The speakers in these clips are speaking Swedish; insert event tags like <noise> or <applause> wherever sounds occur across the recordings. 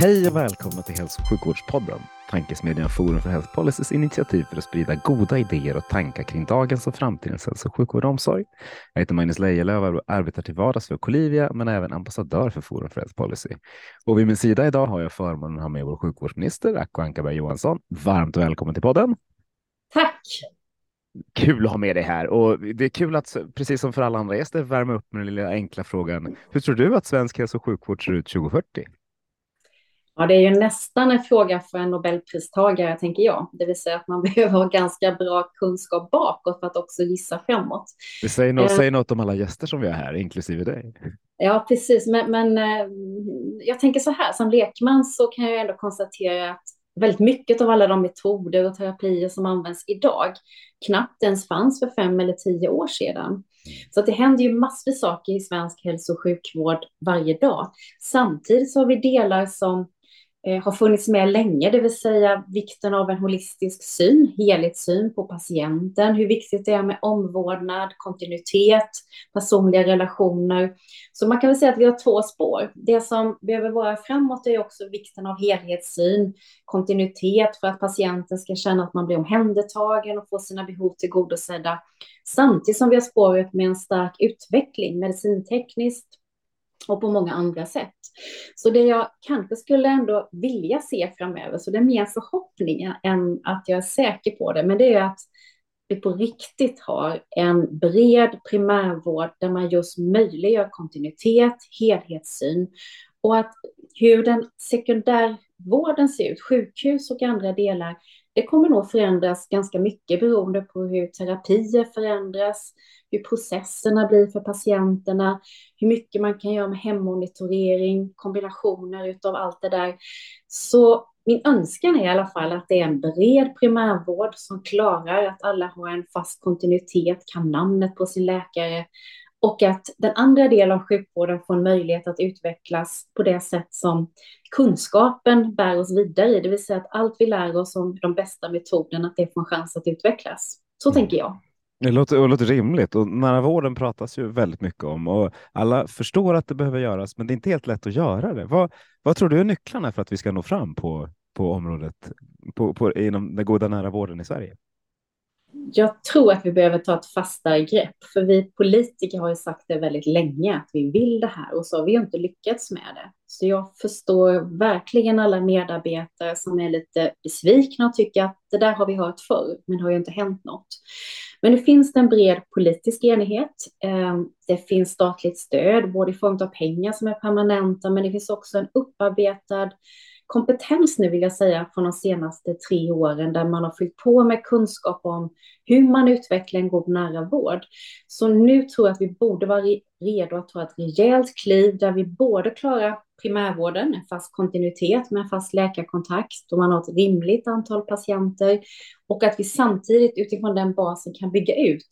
Hej och välkomna till Hälso och sjukvårdspodden, tankesmedjan Forum för Health Policys initiativ för att sprida goda idéer och tankar kring dagens och framtidens hälso och sjukvård och omsorg. Jag heter Magnus Lejelöw och arbetar till vardags för Colivia, men även ambassadör för Forum för Health Policy. Och vid min sida idag har jag förmånen att ha med vår sjukvårdsminister Acko Ankarberg Johansson. Varmt välkommen till podden. Tack! Kul att ha med dig här och det är kul att precis som för alla andra gäster värma upp med den lilla enkla frågan. Hur tror du att svensk hälso och sjukvård ser ut 2040? Ja, det är ju nästan en fråga för en Nobelpristagare, tänker jag. Det vill säga att man <laughs> behöver ha ganska bra kunskap bakåt för att också gissa framåt. Det säger, något, eh, säger något om alla gäster som vi har här, inklusive dig. Ja, precis. Men, men eh, jag tänker så här, som lekman så kan jag ändå konstatera att väldigt mycket av alla de metoder och terapier som används idag knappt ens fanns för fem eller tio år sedan. Så det händer ju massvis saker i svensk hälso och sjukvård varje dag. Samtidigt så har vi delar som Eh, har funnits med länge, det vill säga vikten av en holistisk syn, helhetssyn på patienten, hur viktigt det är med omvårdnad, kontinuitet, personliga relationer. Så man kan väl säga att vi har två spår. Det som behöver vara framåt är också vikten av helhetssyn, kontinuitet för att patienten ska känna att man blir omhändertagen och får sina behov tillgodosedda. Samtidigt som vi har spåret med en stark utveckling medicintekniskt och på många andra sätt. Så det jag kanske skulle ändå vilja se framöver, så det är mer förhoppningar än att jag är säker på det, men det är att vi på riktigt har en bred primärvård där man just möjliggör kontinuitet, helhetssyn och att hur den sekundärvården ser ut, sjukhus och andra delar, det kommer nog förändras ganska mycket beroende på hur terapier förändras, hur processerna blir för patienterna, hur mycket man kan göra med hemmonitorering, kombinationer av allt det där. Så min önskan är i alla fall att det är en bred primärvård som klarar att alla har en fast kontinuitet, kan namnet på sin läkare och att den andra delen av sjukvården får en möjlighet att utvecklas på det sätt som kunskapen bär oss vidare i, det vill säga att allt vi lär oss om de bästa metoderna, att det får en chans att utvecklas. Så tänker jag. Det låter, det låter rimligt och nära vården pratas ju väldigt mycket om och alla förstår att det behöver göras, men det är inte helt lätt att göra det. Vad, vad tror du är nycklarna för att vi ska nå fram på, på området på, på, inom den goda nära vården i Sverige? Jag tror att vi behöver ta ett fastare grepp, för vi politiker har ju sagt det väldigt länge att vi vill det här och så har vi inte lyckats med det. Så jag förstår verkligen alla medarbetare som är lite besvikna och tycker att det där har vi hört förr, men det har ju inte hänt något. Men nu finns det en bred politisk enighet. Ehm, det finns statligt stöd, både i form av pengar som är permanenta, men det finns också en upparbetad kompetens nu vill jag säga från de senaste tre åren där man har fyllt på med kunskap om hur man utvecklar en god nära vård. Så nu tror jag att vi borde vara redo att ta ett rejält kliv där vi både klarar primärvården, en fast kontinuitet med en fast läkarkontakt och man har ett rimligt antal patienter och att vi samtidigt utifrån den basen kan bygga ut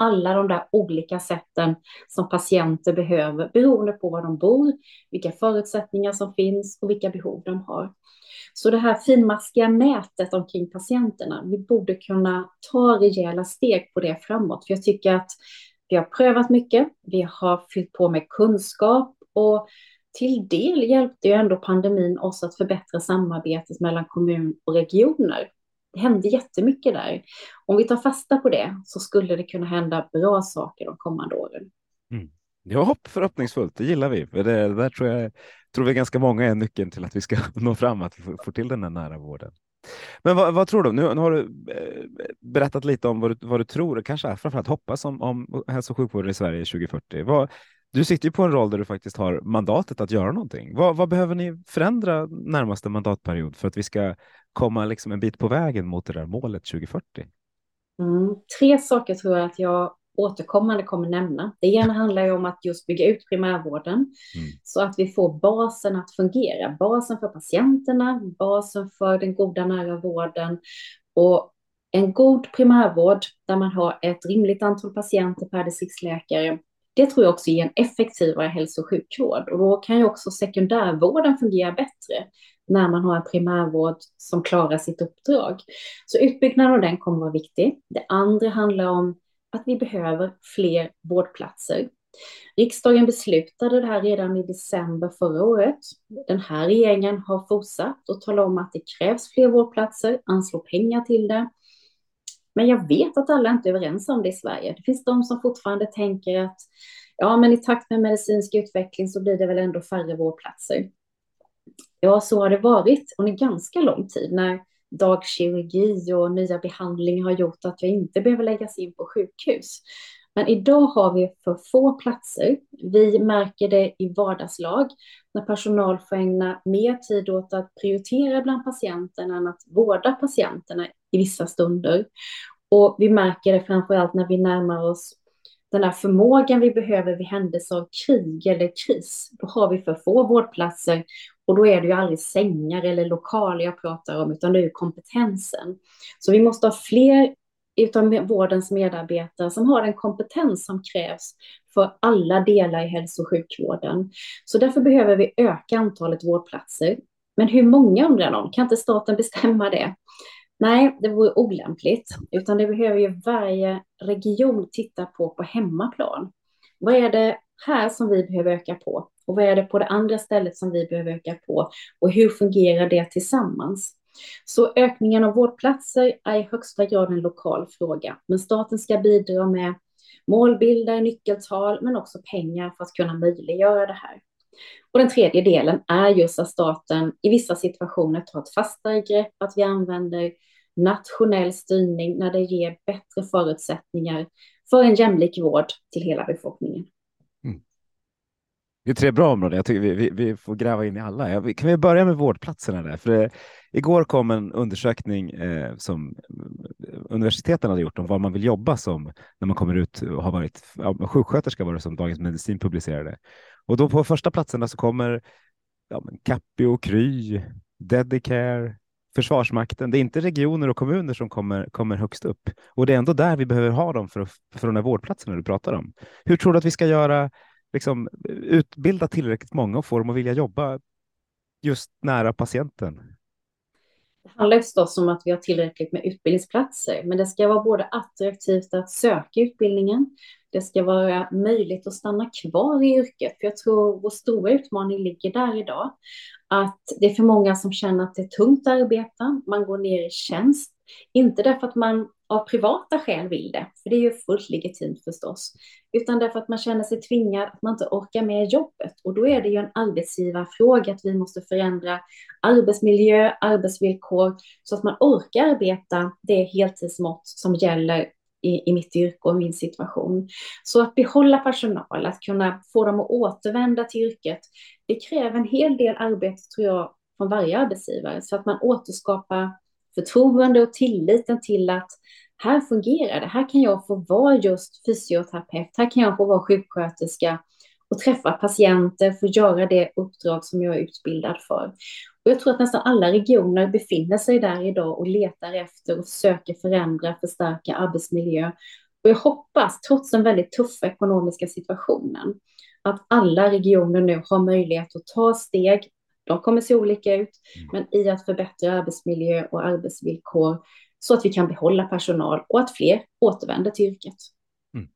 alla de där olika sätten som patienter behöver beroende på var de bor, vilka förutsättningar som finns och vilka behov de har. Så det här finmaskiga nätet omkring patienterna, vi borde kunna ta rejäla steg på det framåt. För jag tycker att vi har prövat mycket, vi har fyllt på med kunskap och till del hjälpte ju ändå pandemin oss att förbättra samarbetet mellan kommun och regioner. Det hände jättemycket där. Om vi tar fasta på det så skulle det kunna hända bra saker de kommande åren. Mm. Ja, förhoppningsfullt. Det gillar vi. Det där tror jag tror vi ganska många är nyckeln till att vi ska <laughs> nå fram, att få till den här nära vården. Men vad, vad tror du? Nu, nu, har du eh, berättat lite om vad du, vad du tror, kanske framförallt hoppas om, om hälso och sjukvården i Sverige 2040. Vad, du sitter ju på en roll där du faktiskt har mandatet att göra någonting. Vad, vad, behöver ni förändra närmaste mandatperiod för att vi ska komma liksom en bit på vägen mot det där målet 2040? Mm, tre saker tror jag att jag återkommande kommer nämna. Det ena handlar ju om att just bygga ut primärvården mm. så att vi får basen att fungera. Basen för patienterna, basen för den goda nära vården och en god primärvård där man har ett rimligt antal patienter per distriktsläkare. Det tror jag också ger en effektivare hälso och sjukvård och då kan ju också sekundärvården fungera bättre när man har en primärvård som klarar sitt uppdrag. Så utbyggnaden av den kommer att vara viktig. Det andra handlar om att vi behöver fler vårdplatser. Riksdagen beslutade det här redan i december förra året. Den här regeringen har fortsatt att tala om att det krävs fler vårdplatser, anslå pengar till det. Men jag vet att alla inte är överens om det i Sverige. Det finns de som fortfarande tänker att ja, men i takt med medicinsk utveckling så blir det väl ändå färre vårdplatser. Ja, så har det varit under ganska lång tid när dagkirurgi och nya behandlingar har gjort att jag inte behöver läggas in på sjukhus. Men idag har vi för få platser. Vi märker det i vardagslag när personal får ägna mer tid åt att prioritera bland patienterna än att vårda patienterna i vissa stunder. Och vi märker det framför allt när vi närmar oss den här förmågan vi behöver vid händelse av krig eller kris. Då har vi för få vårdplatser och då är det ju aldrig sängar eller lokaler jag pratar om, utan det är ju kompetensen. Så vi måste ha fler utav vårdens medarbetare som har den kompetens som krävs för alla delar i hälso och sjukvården. Så därför behöver vi öka antalet vårdplatser. Men hur många undrar någon? Kan inte staten bestämma det? Nej, det vore olämpligt, utan det behöver ju varje region titta på på hemmaplan. Vad är det här som vi behöver öka på? Och vad är det på det andra stället som vi behöver öka på? Och hur fungerar det tillsammans? Så ökningen av vårdplatser är i högsta grad en lokal fråga, men staten ska bidra med målbilder, nyckeltal, men också pengar för att kunna möjliggöra det här. Och den tredje delen är just att staten i vissa situationer tar ett fastare grepp, att vi använder nationell styrning när det ger bättre förutsättningar för en jämlik vård till hela befolkningen. Det är tre bra områden. Jag tycker vi, vi, vi får gräva in i alla. Kan vi börja med vårdplatserna där? För det, eh, igår kom en undersökning eh, som eh, universiteten hade gjort om var man vill jobba som när man kommer ut och har varit ja, sjuksköterska var det som Dagens Medicin publicerade. Och då på första platserna så kommer ja, Capio, Kry, Dedicare, Försvarsmakten. Det är inte regioner och kommuner som kommer, kommer högst upp och det är ändå där vi behöver ha dem för, för de här vårdplatserna du pratar om. Hur tror du att vi ska göra, liksom, utbilda tillräckligt många och få dem att vilja jobba just nära patienten? Det handlar förstås om att vi har tillräckligt med utbildningsplatser, men det ska vara både attraktivt att söka utbildningen. Det ska vara möjligt att stanna kvar i yrket, för jag tror vår stora utmaning ligger där idag. Att det är för många som känner att det är tungt att arbeta, man går ner i tjänst, inte därför att man av privata skäl vill det, för det är ju fullt legitimt förstås, utan därför att man känner sig tvingad, att man inte orkar med jobbet. Och då är det ju en arbetsgivarfråga att vi måste förändra arbetsmiljö, arbetsvillkor, så att man orkar arbeta det heltidsmått som gäller i, i mitt yrke och min situation. Så att behålla personal, att kunna få dem att återvända till yrket, det kräver en hel del arbete tror jag från varje arbetsgivare så att man återskapar förtroende och tilliten till att här fungerar det, här kan jag få vara just fysioterapeut, här kan jag få vara sjuksköterska och träffa patienter, få göra det uppdrag som jag är utbildad för. Och jag tror att nästan alla regioner befinner sig där idag och letar efter och försöker förändra, förstärka arbetsmiljö. Och jag hoppas, trots den väldigt tuffa ekonomiska situationen, att alla regioner nu har möjlighet att ta steg. De kommer se olika ut, mm. men i att förbättra arbetsmiljö och arbetsvillkor så att vi kan behålla personal och att fler återvänder till yrket. Mm.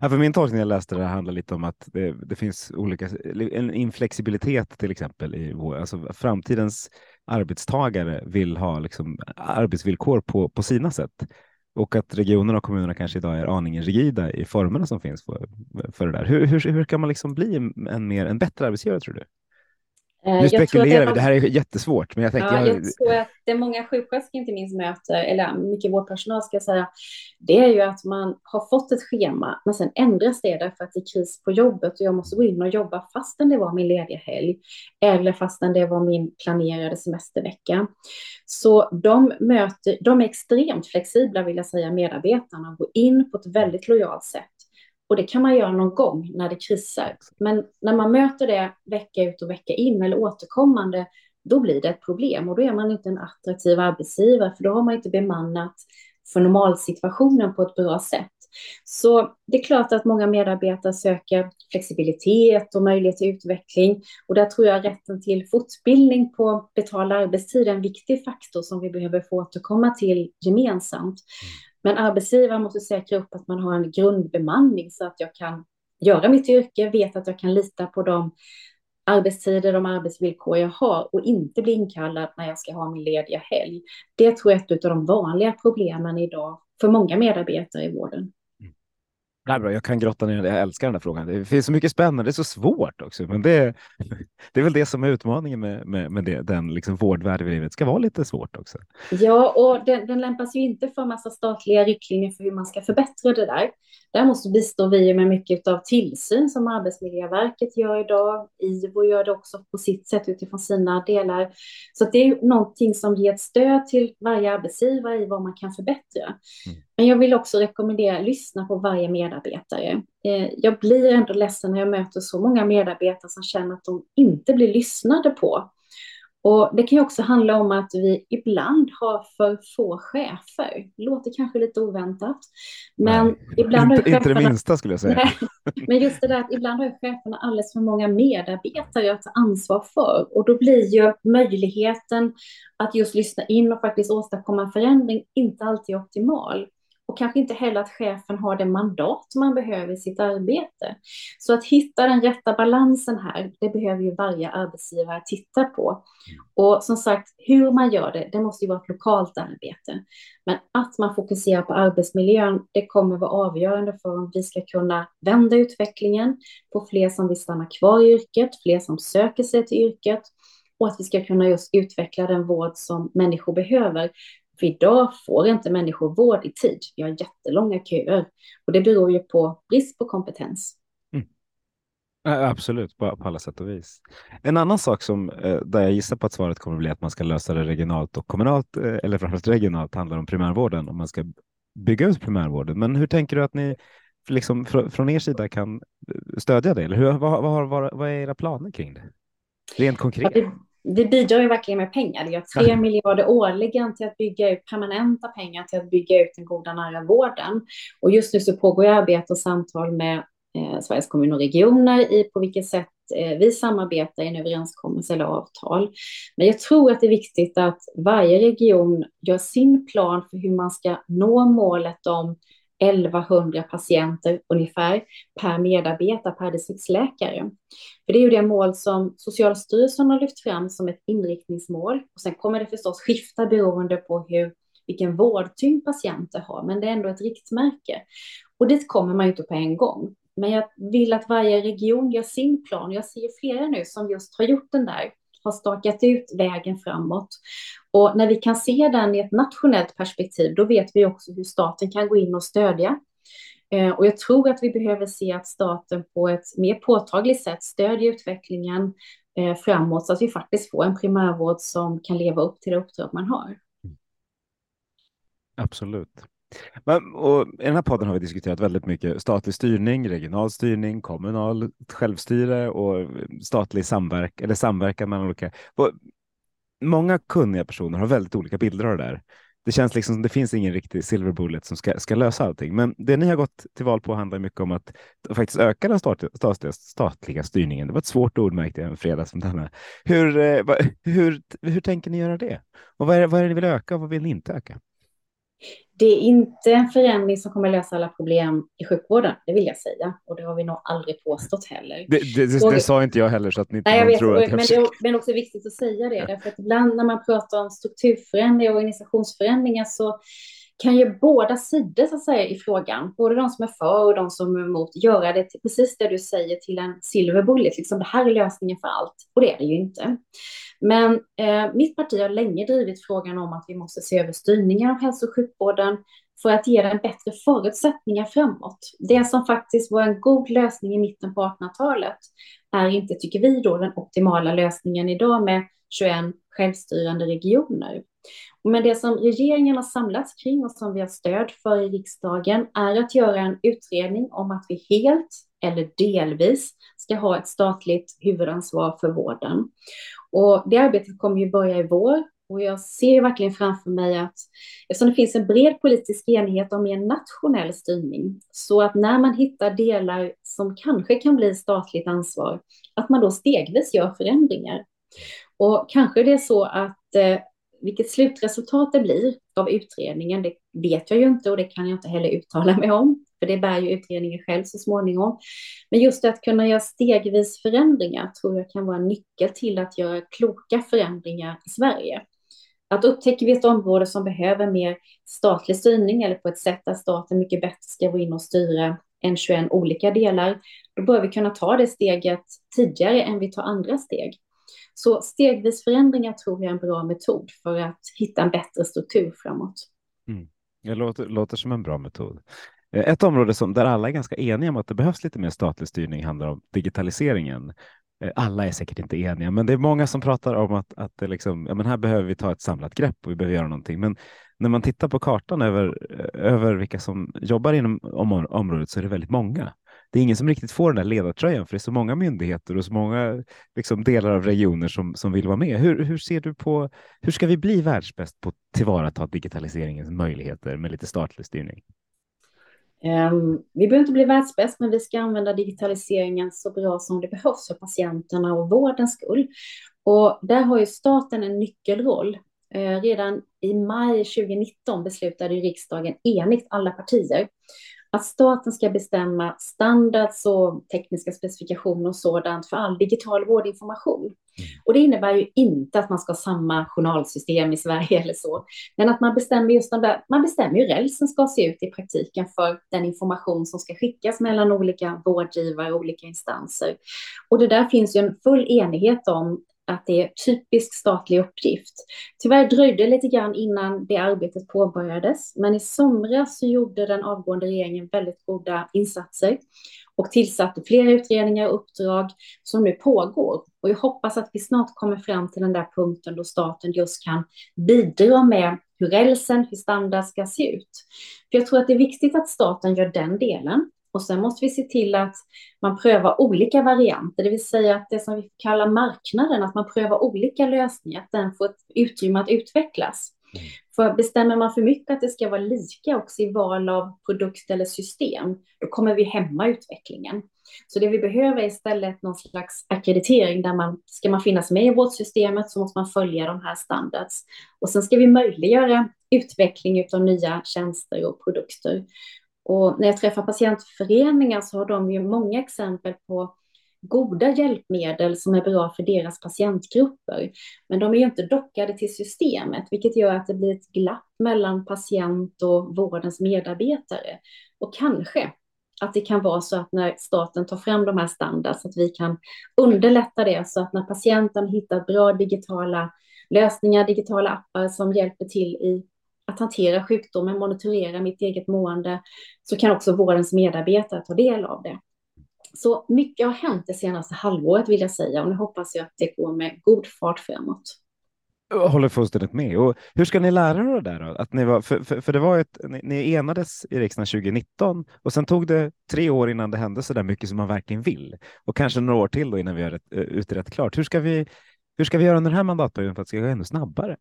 Ja, för min tolkning jag läste det handlar lite om att det, det, finns olika, en inflexibilitet till exempel i vår, alltså framtidens arbetstagare vill ha liksom arbetsvillkor på, på sina sätt och att regionerna och kommunerna kanske idag är aningen rigida i formerna som finns för, för det där. Hur, hur, hur kan man liksom bli en, mer, en bättre arbetsgivare tror du? Eh, nu spekulerar vi, det här är jättesvårt. Men jag, tänker, ja, jag tror att det många sjuksköterskor inte minst möter, eller mycket vårdpersonal ska jag säga, det är ju att man har fått ett schema, men sen ändras det därför att det är kris på jobbet och jag måste gå in och jobba fastän det var min lediga helg, eller fastän det var min planerade semestervecka. Så de, möter, de är extremt flexibla, vill jag säga, medarbetarna, går in på ett väldigt lojalt sätt Och det kan man göra någon gång när det krisar. Men när man möter det vecka ut och vecka in eller återkommande, då blir det ett problem och då är man inte en attraktiv arbetsgivare för då har man inte bemannat för normalsituationen på ett bra sätt. Så det är klart att många medarbetare söker flexibilitet och möjlighet till utveckling. Och där tror jag rätten till fortbildning på betald arbetstid är en viktig faktor som vi behöver få återkomma till gemensamt. Men arbetsgivaren måste säkra upp att man har en grundbemanning så att jag kan göra mitt yrke, vet att jag kan lita på de arbetstider, de arbetsvillkor jag har och inte bli inkallad när jag ska ha min lediga helg. Det tror jag är ett av de vanliga problemen idag för många medarbetare i vården. Är bra. Jag kan grotta ner Jag älskar den här frågan. Det finns så mycket spännande. Det är så svårt också. Men det, <laughs> det är väl det som är utmaningen med, med, med det, den liksom vårdvärld vi lever Det ska vara lite svårt också. Ja, och den, den lämpas ju inte för massa statliga riktlinjer för hur man ska förbättra det där. Däremot bistår vi med mycket av tillsyn som Arbetsmiljöverket gör idag. IVO gör det också på sitt sätt utifrån sina delar. Så det är någonting som ger ett stöd till varje arbetsgivare i vad man kan förbättra. Mm. Men jag vill också rekommendera att lyssna på varje medarbetare. Eh, jag blir ändå ledsen när jag möter så många medarbetare som känner att de inte blir lyssnade på. Och det kan ju också handla om att vi ibland har för få chefer. Det låter kanske lite oväntat. Men Nej, ibland inte, cheferna, inte det minsta skulle jag säga. Nej, <laughs> men just det där att ibland har cheferna alldeles för många medarbetare att ta ansvar för. Och då blir ju möjligheten att just lyssna in och faktiskt åstadkomma en förändring inte alltid optimal och kanske inte heller att chefen har det mandat man behöver i sitt arbete. Så att hitta den rätta balansen här, det behöver ju varje arbetsgivare titta på. Och som sagt, hur man gör det, det måste ju vara ett lokalt arbete. Men att man fokuserar på arbetsmiljön, det kommer vara avgörande för om vi ska kunna vända utvecklingen, på fler som vill stanna kvar i yrket, fler som söker sig till yrket och att vi ska kunna just utveckla den vård som människor behöver. För idag får inte människor vård i tid. Vi har jättelånga köer och det beror ju på brist på kompetens. Mm. Absolut, på, alla sätt och vis. En annan sak som eh, där jag gissar på att svaret kommer att bli att man ska lösa det regionalt och kommunalt eh, eller framförallt regionalt handlar om primärvården om man ska bygga ut primärvården. Men hur tänker du att ni liksom från er sida kan stödja det? Eller hur, vad, vad, vad, vad är era planer kring det? Rent konkret. Ja, det, vi bidrar ju verkligen med pengar. Det gör 3 miljarder årligen till att bygga ut permanenta pengar till att bygga ut den goda nära vården. Och just nu så pågår arbete och samtal med eh, Sveriges kommuner och regioner i på vilket sätt eh, vi samarbetar i en överenskommelse eller avtal. Men jag tror att det är viktigt att varje region gör sin plan för hur man ska nå målet om 1100 patienter ungefär per medarbetare, per distriktsläkare. För det är ju det mål som Socialstyrelsen har lyft fram som ett inriktningsmål. Och sen kommer det förstås skifta beroende på hur, vilken vårdtyngd patienter har, men det är ändå ett riktmärke. Och dit kommer man ju inte på en gång. Men jag vill att varje region gör sin plan. Jag ser flera nu som just har gjort den där har stakat ut vägen framåt. Och när vi kan se den i ett nationellt perspektiv, då vet vi också hur staten kan gå in och stödja. Eh, och jag tror att vi behöver se att staten på ett mer påtagligt sätt stödjer utvecklingen eh, framåt så att vi faktiskt får en primärvård som kan leva upp till det uppdrag man har. Absolut. Men, och I den här podden har vi diskuterat väldigt mycket statlig styrning, regional styrning, kommunal självstyre och statlig samverkan eller samverkan mellan olika. Och många kunniga personer har väldigt olika bilder av det där. Det känns liksom som det finns ingen riktig silver bullet som ska, ska lösa allting. Men det ni har gått till val på handlar mycket om att faktiskt öka den statliga, statliga styrningen. Det var ett svårt ord märkte jag en fredag som denna. Hur, eh, hur, hur tänker ni göra det? Och vad är, vad är det ni vill öka och vad vill ni inte öka? Det är inte en förändring som kommer lösa alla problem i sjukvården, det vill jag säga. Och det har vi nog aldrig påstått heller. Det, det, det, det sa inte jag heller, så att ni inte Nej, jag vet, tror att jag men, försöker. det, är också viktigt att säga det, därför att ibland när man pratar om strukturförändringar och organisationsförändringar så kan ju båda sidor så att säga, i frågan, både de som är för och de som är emot, göra det till precis det du säger till en silver bullet, liksom det här är lösningen för allt. Och det är det ju inte. Men eh, mitt parti har länge drivit frågan om att vi måste se över styrningen av hälso och sjukvården för att ge den bättre förutsättningar framåt. Det som faktiskt var en god lösning i mitten på 1800-talet är inte, tycker vi, då den optimala lösningen idag med 21 självstyrande regioner. Men det som regeringen har samlats kring och som vi har stöd för i riksdagen är att göra en utredning om att vi helt eller delvis ska ha ett statligt huvudansvar för vården. Och det arbetet kommer ju börja i vår och jag ser verkligen framför mig att eftersom det finns en bred politisk enighet om en nationell styrning, så att när man hittar delar som kanske kan bli statligt ansvar, att man då stegvis gör förändringar. Och kanske det är så att eh, vilket slutresultat det blir av utredningen, det vet jag ju inte och det kan jag inte heller uttala mig om, för det bär ju utredningen själv så småningom. Men just att kunna göra stegvis förändringar tror jag kan vara en nyckel till att göra kloka förändringar i Sverige. Att upptäcker vi ett område som behöver mer statlig styrning eller på ett sätt där staten mycket bättre ska gå in och styra än 21 olika delar, då bör vi kunna ta det steget tidigare än vi tar andra steg. Så stegvis förändringar tror jag är en bra metod för att hitta en bättre struktur framåt. Mm. Det låter, låter som en bra metod. Ett område som, där alla är ganska eniga om att det behövs lite mer statlig styrning handlar om digitaliseringen. Eh, alla är säkert inte eniga, men det är många som pratar om att, att det liksom, ja, men här behöver vi ta ett samlat grepp och vi behöver göra någonting. Men när man tittar på kartan över, eh, över vilka som jobbar inom om, området så är det väldigt många. Det är ingen som riktigt får den där ledartröjan för det är så många myndigheter och så många liksom, delar av regioner som, som vill vara med. Hur, hur ser du på hur ska vi bli världsbäst på att tillvarata digitaliseringens möjligheter med lite statlig styrning? Ehm, vi behöver inte bli världsbäst, men vi ska använda digitaliseringen så bra som det behövs för patienterna och vårdens skull. Och där har ju staten en nyckelroll. Ehm, redan i maj 2019 beslutade riksdagen enigt, alla partier, att staten ska bestämma standards och tekniska specifikationer och sådant för all digital vårdinformation. Mm. Och det innebär ju inte att man ska ha samma journalsystem i Sverige eller så, men att man bestämmer just de där, man bestämmer hur rälsen ska se ut i praktiken för den information som ska skickas mellan olika vårdgivare och olika instanser. Och det där finns ju en full enighet om att det är typisk statlig uppgift. Tyvärr dröjde det lite grann innan det arbetet påbörjades, men i somras så gjorde den avgående regeringen väldigt goda insatser och tillsatte flera utredningar och uppdrag som nu pågår. Och jag hoppas att vi snart kommer fram till den där punkten då staten just kan bidra med hur rälsen, hur standard ska se ut. För jag tror att det är viktigt att staten gör den delen. Och sen måste vi se till att man prövar olika varianter, det vill säga att det som vi kallar marknaden, att man prövar olika lösningar, att den får ett utrymme att utvecklas. Mm. För bestämmer man för mycket att det ska vara lika också i val av produkt eller system, då kommer vi hämma utvecklingen. Så det vi behöver är istället någon slags akkreditering där man, ska man finnas med i vårdsystemet så måste man följa de här standards. Och sen ska vi möjliggöra utveckling av nya tjänster och produkter. Och när jag träffar patientföreningar så har de ju många exempel på goda hjälpmedel som är bra för deras patientgrupper. Men de är ju inte dockade till systemet, vilket gör att det blir ett glapp mellan patient och vårdens medarbetare. Och kanske att det kan vara så att när staten tar fram de här standards, att vi kan underlätta det så att när patienten hittar bra digitala lösningar, digitala appar som hjälper till i att hantera sjukdomen, monitorera mitt eget mående, så kan också vårdens medarbetare ta del av det. Så mycket har hänt det senaste halvåret vill jag säga och nu hoppas jag att det går med god fart framåt. Jag håller fullständigt med. Och hur ska ni lära er det där? Då? Att ni var, för, för, för det var ett, ni, ni enades i riksdagen 2019 och sen tog det tre år innan det hände så där mycket som man verkligen vill och kanske några år till då innan vi har utrett eh, klart. Hur ska vi, hur ska vi göra under den här mandatperioden för att det ska gå ännu snabbare?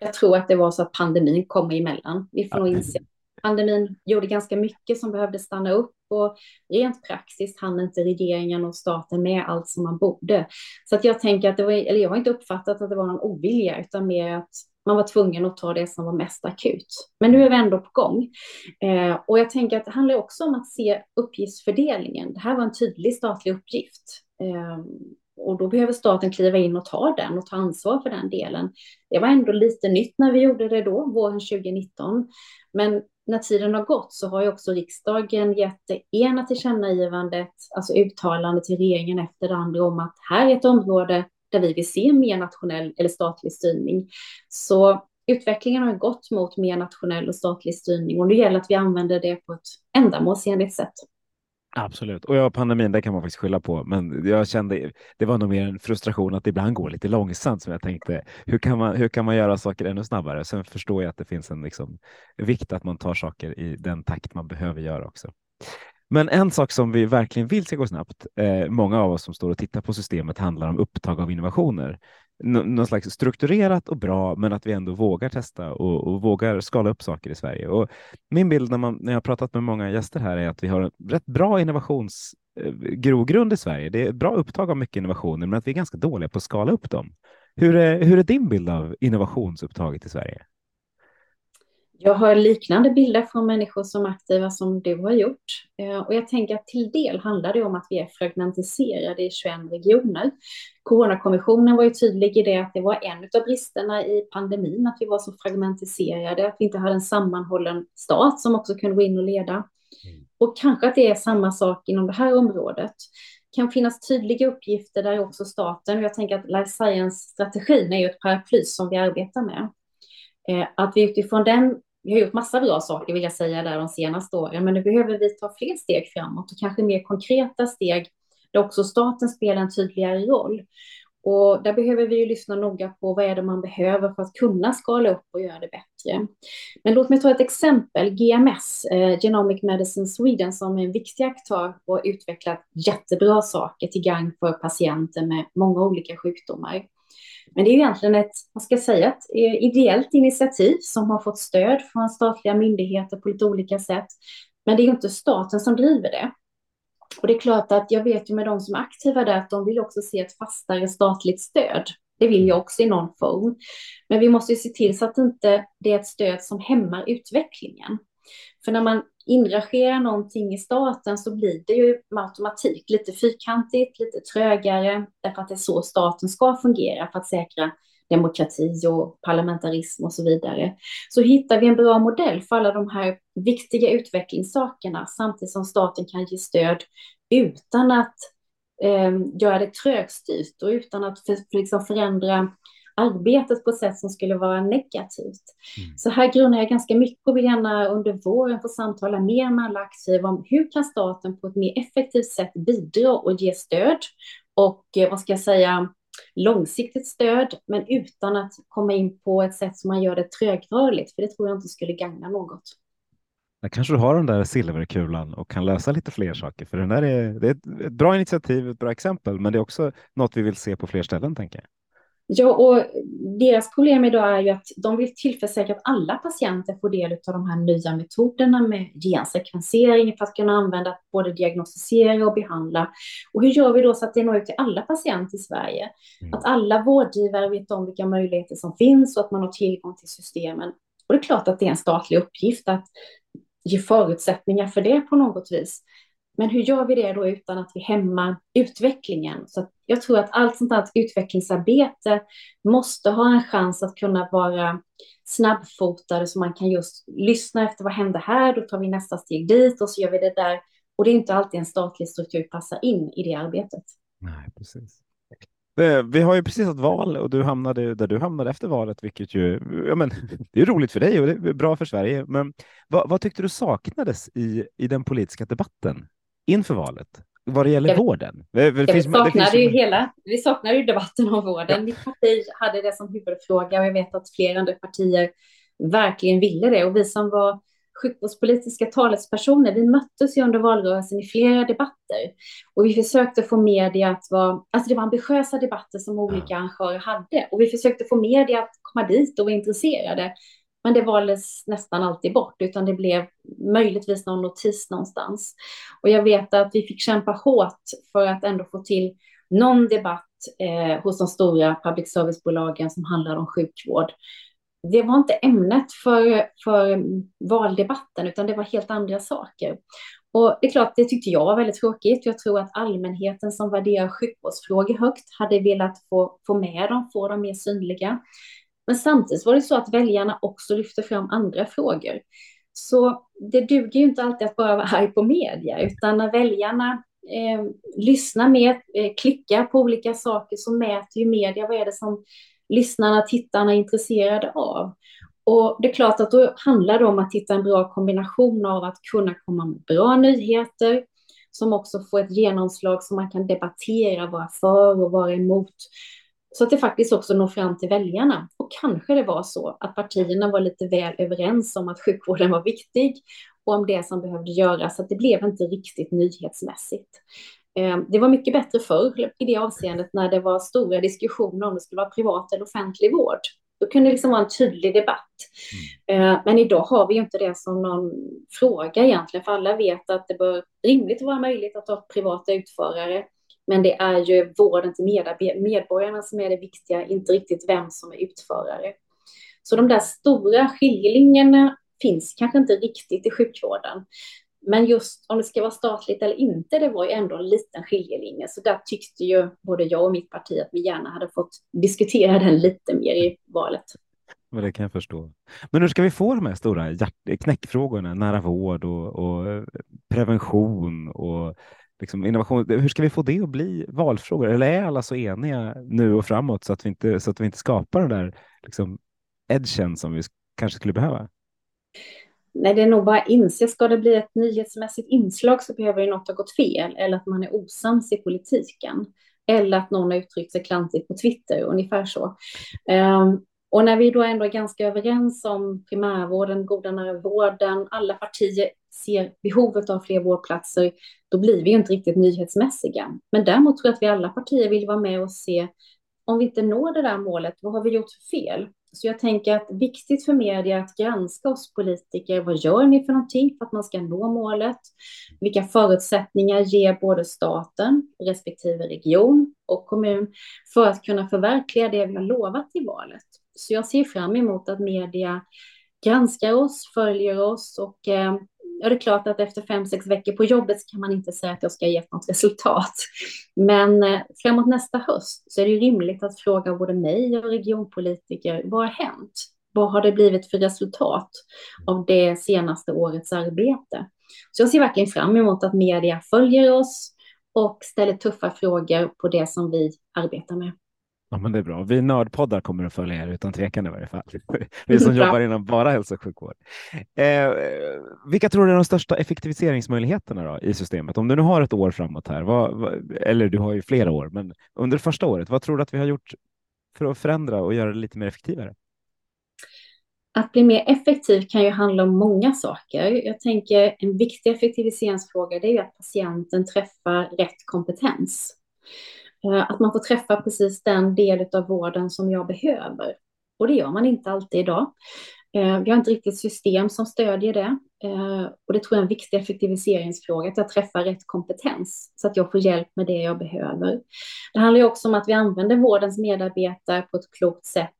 Jag tror att det var så att pandemin kom emellan. Vi får nog inse pandemin gjorde ganska mycket som behövde stanna upp och rent praxis hann inte regeringen och staten med allt som man borde. Så att jag tänker att det var, eller jag har inte uppfattat att det var någon ovilja utan mer att man var tvungen att ta det som var mest akut. Men nu är vi ändå på gång. Eh, och jag tänker att det handlar också om att se uppgiftsfördelningen. Det här var en tydlig statlig uppgift. Eh, och då behöver staten kliva in och ta den och ta ansvar för den delen. Det var ändå lite nytt när vi gjorde det då, våren 2019. Men när tiden har gått så har ju också riksdagen gett det ena tillkännagivandet, alltså uttalande till regeringen efter det andra om att här är ett område där vi vill se mer nationell eller statlig styrning. Så utvecklingen har gått mot mer nationell och statlig styrning och nu gäller att vi använder det på ett ändamålsenligt sätt. Absolut. Och ja, pandemin, det kan man faktiskt skylla på. Men jag kände, det var nog mer en frustration att det ibland går lite långsamt som jag tänkte. Hur kan man, hur kan man göra saker ännu snabbare? Sen förstår jag att det finns en liksom, vikt att man tar saker i den takt man behöver göra också. Men en sak som vi verkligen vill ska gå snabbt, eh, många av oss som står och tittar på systemet handlar om upptag av innovationer. N någon slags strukturerat och bra, men att vi ändå vågar testa och, och, vågar skala upp saker i Sverige. Och min bild när, man, när jag pratat med många gäster här är att vi har en rätt bra innovationsgrogrund eh, i Sverige. Det är bra upptag av mycket innovationer, men att vi är ganska dåliga på att skala upp dem. Hur är, hur är din bild av innovationsupptaget i Sverige? Jag har liknande bilder från människor som är aktiva som du har gjort. Eh, och jag tänker att till del handlar det om att vi är fragmentiserade i 21 regioner. Coronakommissionen var ju tydlig i det att det var en av bristerna i pandemin, att vi var så fragmentiserade, att vi inte hade en sammanhållen stat som också kunde gå in och leda. Mm. Och kanske att det är samma sak inom det här området. Det kan finnas tydliga uppgifter där också staten, jag tänker att life science-strategin är ju ett paraply som vi arbetar med. Eh, att vi utifrån den vi har gjort massa bra saker vill jag säga där de senaste åren, men nu behöver vi ta fler steg framåt och kanske mer konkreta steg där också staten spelar en tydligare roll. Och där behöver vi ju lyssna noga på vad är det man behöver för att kunna skala upp och göra det bättre. Men låt mig ta ett exempel. GMS, eh, Genomic Medicine Sweden, som är en viktig aktör och har utvecklat jättebra saker till gagn för patienter med många olika sjukdomar. Men det är egentligen ett, vad ska jag säga, ett eh, ideellt initiativ som har fått stöd från statliga myndigheter på lite olika sätt. Men det är ju inte staten som driver det. Och det är klart att jag vet ju med de som är aktiva där att de vill också se ett fastare statligt stöd. Det vill jag också i någon form. Men vi måste ju se till så att inte det är ett stöd som hämmar utvecklingen. För när man inrangerar någonting i staten så blir det ju med automatik lite fyrkantigt, lite trögare, därför att det är så staten ska fungera för att säkra demokrati och parlamentarism och så vidare. Så hittar vi en bra modell för alla de här viktiga utvecklingssakerna samtidigt som staten kan ge stöd utan att eh, göra det trögstyrt och utan att för, för liksom förändra arbetet på ett sätt som skulle vara negativt. Mm. Så här grundar jag ganska mycket och vill gärna under våren få samtala mer med alla aktiva om hur kan staten på ett mer effektivt sätt bidra och ge stöd och eh, vad ska jag säga långsiktigt stöd, men utan att komma in på ett sätt som man gör det trögrörligt, för det tror jag inte skulle gagna något. Där kanske du har den där silverkulan och kan lösa lite fler saker, för den där är, det är ett bra initiativ, ett bra exempel, men det är också något vi vill se på fler ställen, tänker jag. Ja, och deras problem idag är ju att de vill tillförsäkra att alla patienter får del av de här nya metoderna med gensekvensering för att kunna använda både diagnostisera och behandla. Och hur gör vi då så att det når ut till alla patienter i Sverige? Mm. Att alla vårdgivare vet om vilka möjligheter som finns och att man har tillgång till systemen. Och det är klart att det är en statlig uppgift att ge förutsättningar för det på något vis. Men hur gör vi det då utan att vi hämmar utvecklingen? Så jag tror att allt sånt här utvecklingsarbete måste ha en chans att kunna vara snabbfotade så man kan just lyssna efter vad händer här, då tar vi nästa steg dit och så gör vi det där. Och det är inte alltid en statlig struktur passar in i det arbetet. Nej, precis. Eh, vi har ju precis ett val och du hamnade där du hamnade efter valet, vilket ju ja, men, <laughs> det är roligt för dig och det är bra för Sverige. Men vad, vad tyckte du saknades i, i den politiska debatten inför valet vad det gäller jag, vården? Det, det finns, vi, saknade det ju hela, vi saknade ju debatten om vården. Ja. Mitt parti hade det som huvudfråga och jag vet att flera andra partier verkligen ville det. Och vi som var sjukvårdspolitiska talespersoner, vi möttes ju under valrörelsen i flera debatter. Och vi försökte få media att vara, alltså det var ambitiösa debatter som olika ja. arrangörer hade. Och vi försökte få media att komma dit och vara intresserade. Men det valdes nästan alltid bort, utan det blev möjligtvis någon notis någonstans. Och jag vet att vi fick kämpa hårt för att ändå få till någon debatt eh, hos de stora public service-bolagen som handlar om sjukvård. Det var inte ämnet för, för valdebatten, utan det var helt andra saker. Och det är klart, det tyckte jag var väldigt tråkigt. Jag tror att allmänheten som värderar sjukvårdsfrågor högt hade velat få, få med dem, få dem mer synliga. Men samtidigt var det så att väljarna också lyfte fram andra frågor. Så det duger ju inte alltid att bara vara arg på media, utan när väljarna eh, lyssnar mer, eh, klickar på olika saker så mäter ju media vad är det som lyssnarna, tittarna är intresserade av. Och det är klart att då handlar det om att hitta en bra kombination av att kunna komma med bra nyheter som också får ett genomslag som man kan debattera, vara för och vara emot. Så att det faktiskt också når fram till väljarna. Och kanske det var så att partierna var lite väl överens om att sjukvården var viktig och om det som behövde göras, så att det blev inte riktigt nyhetsmässigt. Eh, det var mycket bättre förr i det avseendet när det var stora diskussioner om det skulle vara privat eller offentlig vård. Då kunde det liksom vara en tydlig debatt. Mm. Men idag har vi ju inte det som någon fråga egentligen, för alla vet att det bör rimligt vara möjligt att ha privata utförare. Men det är ju vården till medborgarna som är det viktiga, inte riktigt vem som är utförare. Så de där stora skiljelinjerna finns kanske inte riktigt i sjukvården. Men just om det ska vara statligt eller inte, det var ju ändå en liten skiljelinje. Så där tyckte ju både jag och mitt parti att vi gärna hade fått diskutera den lite mer i valet. Men det kan jag förstå. Men hur ska vi få de här stora knäckfrågorna, nära vård och, och prevention och liksom innovation? Hur ska vi få det att bli valfrågor? Eller är alla så eniga nu och framåt så att vi inte, så att vi inte skapar den där liksom, edgen som vi kanske skulle behöva? Nej, det är nog bara inse, ska det bli ett nyhetsmässigt inslag så behöver ju något ha gått fel eller att man är osams i politiken. Eller att någon har uttryckt sig klantigt på Twitter, ungefär så. Um, och när vi då ändå är ganska överens om primärvården, goda nära vården, alla partier ser behovet av fler vårdplatser, då blir vi ju inte riktigt nyhetsmässiga. Men däremot tror jag att vi alla partier vill vara med och se om vi inte når det där målet, vad har vi gjort för fel? Så jag tänker att viktigt för media är att granska oss politiker. Vad gör ni för någonting för att man ska nå målet? Vilka förutsättningar ger både staten, respektive region och kommun för att kunna förverkliga det vi har lovat i valet? Så jag ser fram emot att media granskar oss, följer oss och eh, Ja, det är klart att efter fem, sex veckor på jobbet så kan man inte säga att jag ska ge något resultat. Men eh, framåt nästa höst så är det ju rimligt att fråga både mig och regionpolitiker, vad har hänt? Vad har det blivit för resultat av det senaste årets arbete? Så jag ser verkligen fram emot att media följer oss och ställer tuffa frågor på det som vi arbetar med. <laughs> Ja, men det är bra. Vi nördpoddar kommer att följa er utan tvekan i varje fall. <laughs> Vi som jobbar inom bara hälso och sjukvård. Eh, vilka tror du är de största effektiviseringsmöjligheterna då, i systemet? Om du nu har ett år framåt här, vad, eller du har ju flera år, men under första året, vad tror du att vi har gjort för att förändra och göra det lite mer effektivare? Att bli mer effektiv kan ju handla om många saker. Jag tänker en viktig effektiviseringsfråga det är ju att patienten träffar rätt kompetens. Eh, att man får träffa precis den del av vården som jag behöver. Och det gör man inte alltid idag. Eh, vi har inte riktigt system som stödjer det. Eh, och det tror jag är en viktig effektiviseringsfråga, att jag träffar rätt kompetens så att jag får hjälp med det jag behöver. Det handlar ju också om att vi använder vårdens medarbetare på ett klokt sätt.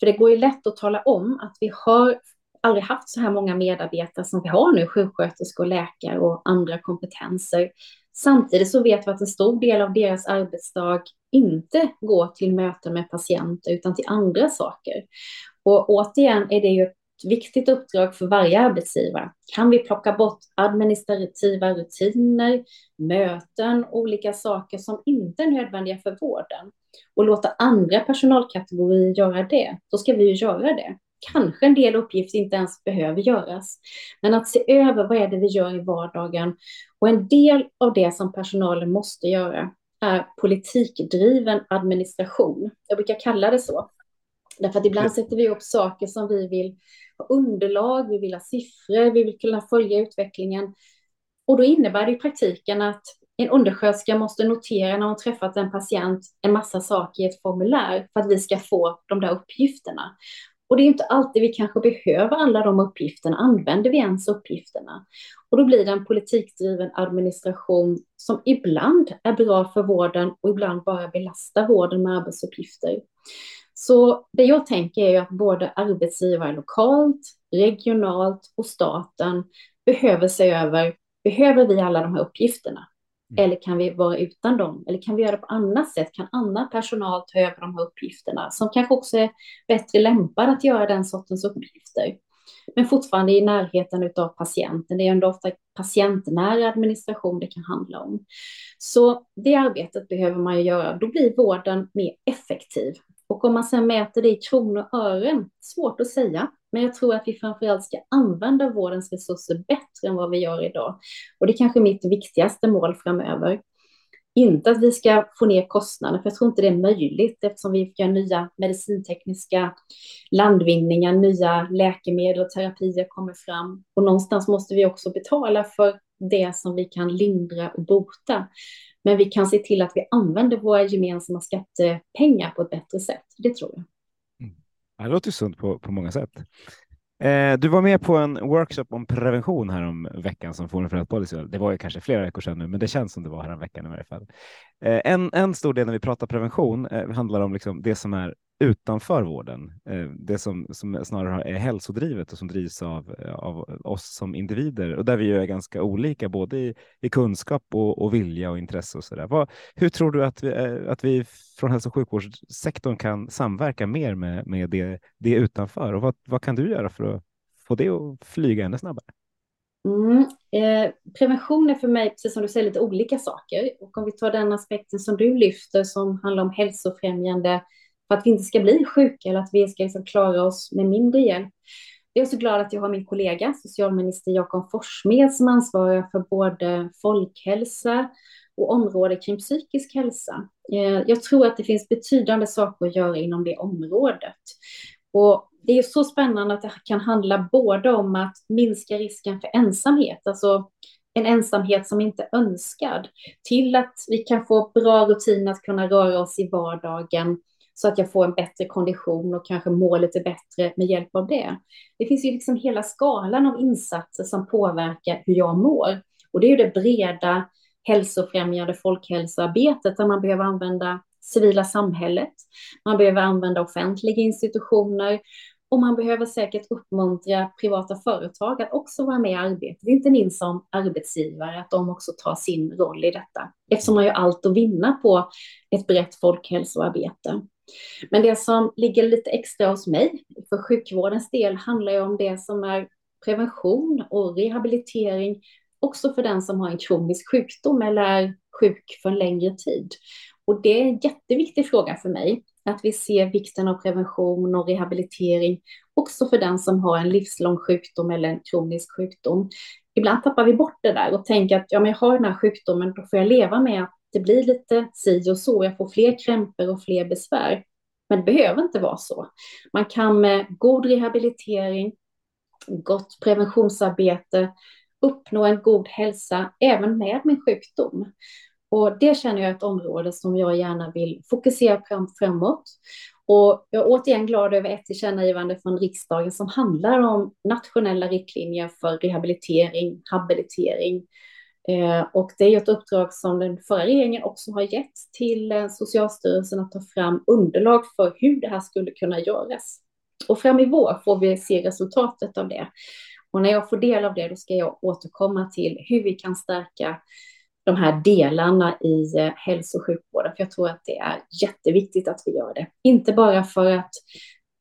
För det går ju lätt att tala om att vi har aldrig haft så här många medarbetare som vi har nu, sjuksköterskor, läkare och andra kompetenser. Samtidigt så vet vi att en stor del av deras arbetsdag inte går till möten med patienter utan till andra saker. Och återigen är det ju ett viktigt uppdrag för varje arbetsgivare. Kan vi plocka bort administrativa rutiner, möten, olika saker som inte är nödvändiga för vården och låta andra personalkategorier göra det, då ska vi ju göra det. Kanske en del uppgifter inte ens behöver göras, men att se över vad är det vi gör i vardagen. Och en del av det som personalen måste göra är politikdriven administration. Jag brukar kalla det så. Därför att ibland sätter vi upp saker som vi vill ha underlag, vi vill ha siffror, vi vill kunna följa utvecklingen. Och då innebär det i praktiken att en undersköterska måste notera när hon träffat en patient en massa saker i ett formulär för att vi ska få de där uppgifterna. Och det är inte alltid vi kanske behöver alla de uppgifterna. Använder vi ens uppgifterna? Och då blir det en politikdriven administration som ibland är bra för vården och ibland bara belastar vården med arbetsuppgifter. Så det jag tänker är att både arbetsgivare lokalt, regionalt och staten behöver se över, behöver vi alla de här uppgifterna? Mm. Eller kan vi vara utan dem? Eller kan vi göra det på annat sätt? Kan annan personal ta över de här uppgifterna som kanske också är bättre lämpade att göra den sortens uppgifter? Men fortfarande i närheten av patienten. Det är ändå ofta patientnära administration det kan handla om. Så det arbetet behöver man ju göra. Då blir vården mer effektiv. Och om man sedan mäter det i kronor och ören, svårt att säga. Men jag tror att vi framförallt ska använda vårdens resurser bättre än vad vi gör idag. Och det är kanske mitt viktigaste mål framöver. Inte att vi ska få ner kostnaderna, för jag tror inte det är möjligt eftersom vi gör nya medicintekniska landvinningar, nya läkemedel och terapier kommer fram. Och någonstans måste vi också betala för det som vi kan lindra och bota. Men vi kan se till att vi använder våra gemensamma skattepengar på ett bättre sätt. Det tror jag. Mm. Det låter sunt på, på många sätt. Eh, du var med på en workshop om prevention här om veckan som Forum för rätt Policy. Det var ju kanske flera veckor sedan nu, men det känns som det var här en veckan i varje fall. Eh, en, en stor del när vi pratar prevention eh, handlar om liksom det som är utanför vården. Eh, det som, som snarare är hälsodrivet och som drivs av, eh, av oss som individer och där vi är ganska olika både i, i kunskap och, och vilja och intresse och så där. hur tror du att vi, eh, att vi från hälso och sjukvårdssektorn kan samverka mer med, med det, det utanför och vad, vad kan du göra för att få det att flyga ännu snabbare? Mm, eh, prevention är för mig, precis som du säger, lite olika saker. Och om vi tar den aspekten som du lyfter som handlar om hälsofrämjande för att vi inte ska bli sjuka eller att vi ska liksom klara oss med mindre hjälp. Jag är så glad att jag har min kollega, socialminister Jakob Forssmed, som ansvarar för både folkhälsa och området kring psykisk hälsa. Eh, jag tror att det finns betydande saker att göra inom det området. Och det är så spännande att det kan handla både om att minska risken för ensamhet, alltså en ensamhet som inte är önskad, till att vi kan få bra rutiner att kunna röra oss i vardagen, så att jag får en bättre kondition och kanske mår lite bättre med hjälp av det. Det finns ju liksom hela skalan av insatser som påverkar hur jag mår. Och det är ju det breda hälsofrämjande folkhälsoarbetet där man behöver använda civila samhället, man behöver använda offentliga institutioner och man behöver säkert uppmuntra privata företag att också vara med i arbetet, inte minst som arbetsgivare, att de också tar sin roll i detta, eftersom man har allt att vinna på ett brett folkhälsoarbete. Men det som ligger lite extra hos mig för sjukvårdens del handlar ju om det som är prevention och rehabilitering också för den som har en kronisk sjukdom eller är sjuk för en längre tid. Och det är en jätteviktig fråga för mig, att vi ser vikten av prevention och rehabilitering också för den som har en livslång sjukdom eller en kronisk sjukdom. Ibland tappar vi bort det där och tänker att ja, men jag har den här sjukdomen, då får jag leva med att det blir lite si och så, jag får fler krämpor och fler besvär. Men det behöver inte vara så. Man kan med god rehabilitering, gott preventionsarbete uppnå en god hälsa även med min sjukdom. Och det känner jag är ett område som jag gärna vill fokusera framåt. Och jag är återigen glad över ett tillkännagivande från riksdagen som handlar om nationella riktlinjer för rehabilitering, habilitering Eh, och det är ett uppdrag som den förra regeringen också har gett till eh, Socialstyrelsen att ta fram underlag för hur det här skulle kunna göras. Och fram i vår får vi se resultatet av det. Och när jag får del av det, då ska jag återkomma till hur vi kan stärka de här delarna i eh, hälso och sjukvården. För jag tror att det är jätteviktigt att vi gör det. Inte bara för att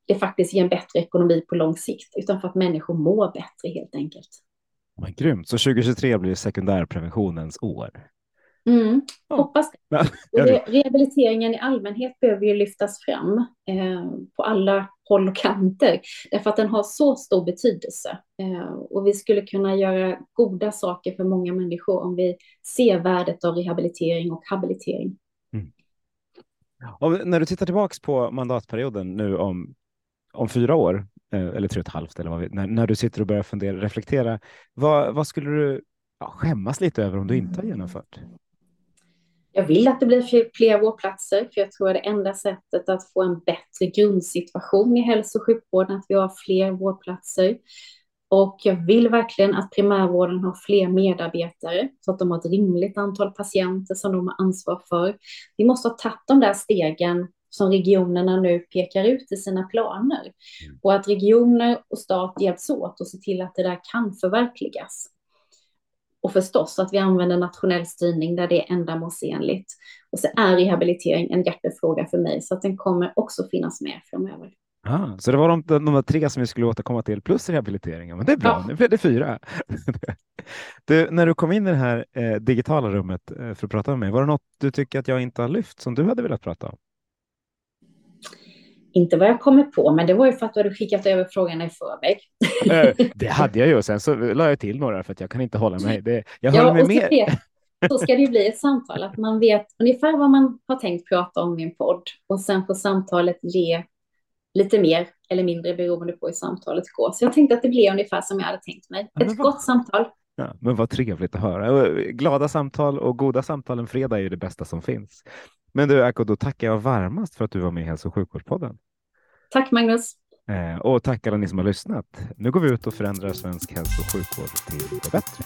det faktiskt ger en bättre ekonomi på lång sikt, utan för att människor mår bättre helt enkelt. Men grymt, så 2023 blir sekundärpreventionens år. Mm, ja. Hoppas det. Re rehabiliteringen i allmänhet behöver ju lyftas fram eh, på alla håll och kanter, därför att den har så stor betydelse. Eh, och vi skulle kunna göra goda saker för många människor om vi ser värdet av rehabilitering och habilitering. Mm. Och när du tittar tillbaka på mandatperioden nu om, om fyra år, Eh, eller tre och ett halvt eller vad vi, när, när du sitter och börjar fundera, reflektera, vad, vad skulle du ja, skämmas lite över om du inte har genomfört? Jag vill att det blir fler vårdplatser, för jag tror att det enda sättet att få en bättre grundsituation i hälso och sjukvården, att vi har fler vårdplatser. Och jag vill verkligen att primärvården har fler medarbetare så att de har ett rimligt antal patienter som de har ansvar för. Vi måste ha tagit de där stegen som regionerna nu pekar ut i sina planer. Mm. Och att regioner och stat hjälps åt och ser till att det där kan förverkligas. Och förstås att vi använder nationell styrning där det är ändamålsenligt. Och så är rehabilitering en hjärtefråga för mig, så att den kommer också finnas med framöver. Ah, så det var de, de, de tre som vi skulle återkomma till plus rehabiliteringen, men det är bra, ja. nu blev det fyra. <laughs> du, när du kom in i det här eh, digitala rummet eh, för att prata med mig, var det något du tycker att jag inte har lyft som du hade velat prata om? Inte vad jag kommer på, men det var ju för att du hade skickat över frågorna i förväg. Eh, <laughs> det hade jag ju och sen så la jag till några för att jag kan inte hålla mig. Det, jag håller Ja, mig med. vet, <laughs> så ska det ju bli ett samtal, att man vet ungefär vad man har tänkt prata om i en podd och sen får samtalet ge lite mer eller mindre beroende på hur samtalet går. Så jag tänkte att det blev ungefär som jag hade tänkt mig. Ja, Ett vad- gott samtal. Ja, men vad trevligt att höra. Och Glada samtal och goda samtal en fredag är ju det bästa som finns. Men du Ako, då tackar jag varmast för att du var med i Hälso och sjukvårdspodden. Tack Magnus. Eh, och tack alla ni som har lyssnat. Nu går vi ut och förändrar svensk hälso och sjukvård till det bättre.